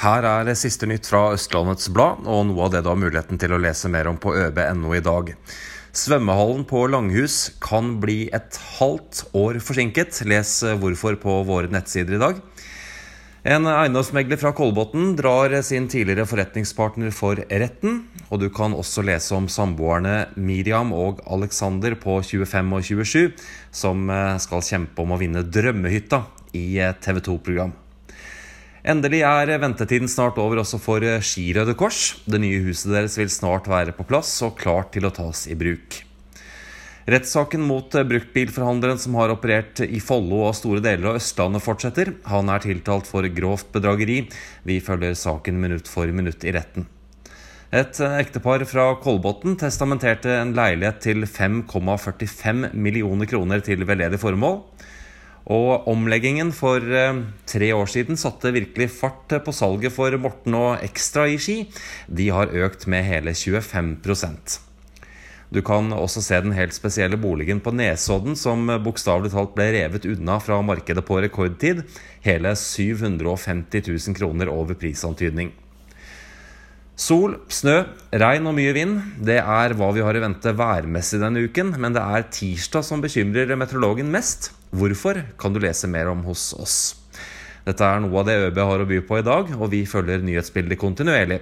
Her er siste nytt fra Østlandets Blad, og noe av det du har muligheten til å lese mer om på øb.no i dag. Svømmehallen på Langhus kan bli et halvt år forsinket. Les hvorfor på våre nettsider i dag. En eiendomsmegler fra Kolbotn drar sin tidligere forretningspartner for retten. Og du kan også lese om samboerne Miriam og Alexander på 25 og 27 som skal kjempe om å vinne drømmehytta i TV 2-program. Endelig er ventetiden snart over også for Skirøde Kors. Det nye huset deres vil snart være på plass og klart til å tas i bruk. Rettssaken mot bruktbilforhandleren som har operert i Follo og store deler av Østlandet fortsetter. Han er tiltalt for grovt bedrageri. Vi følger saken minutt for minutt i retten. Et ektepar fra Kolbotn testamenterte en leilighet til 5,45 millioner kroner til veldedig formål. Og omleggingen for tre år siden satte virkelig fart på salget for Morten og Ekstra i Ski. De har økt med hele 25% Du kan også se den helt spesielle boligen på Nesodden som bokstavelig talt ble revet unna fra markedet på rekordtid. Hele 750 000 kroner over prisantydning. Sol, snø, regn og mye vind. Det er hva vi har i vente værmessig denne uken. Men det er tirsdag som bekymrer meteorologen mest. Hvorfor kan du lese mer om hos oss. Dette er noe av det ØB har å by på i dag, og vi følger nyhetsbildet kontinuerlig.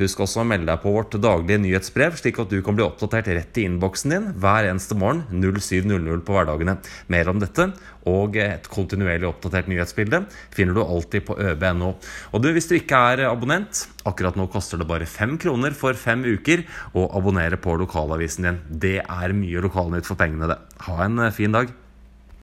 Husk også å melde deg på vårt daglige nyhetsbrev, slik at du kan bli oppdatert rett i innboksen din hver eneste morgen 07.00 på hverdagene. Mer om dette og et kontinuerlig oppdatert nyhetsbilde finner du alltid på øb.no. Og du, hvis du ikke er abonnent, akkurat nå koster det bare fem kroner for fem uker å abonnere på lokalavisen din. Det er mye lokalnytt for pengene, det. Ha en fin dag.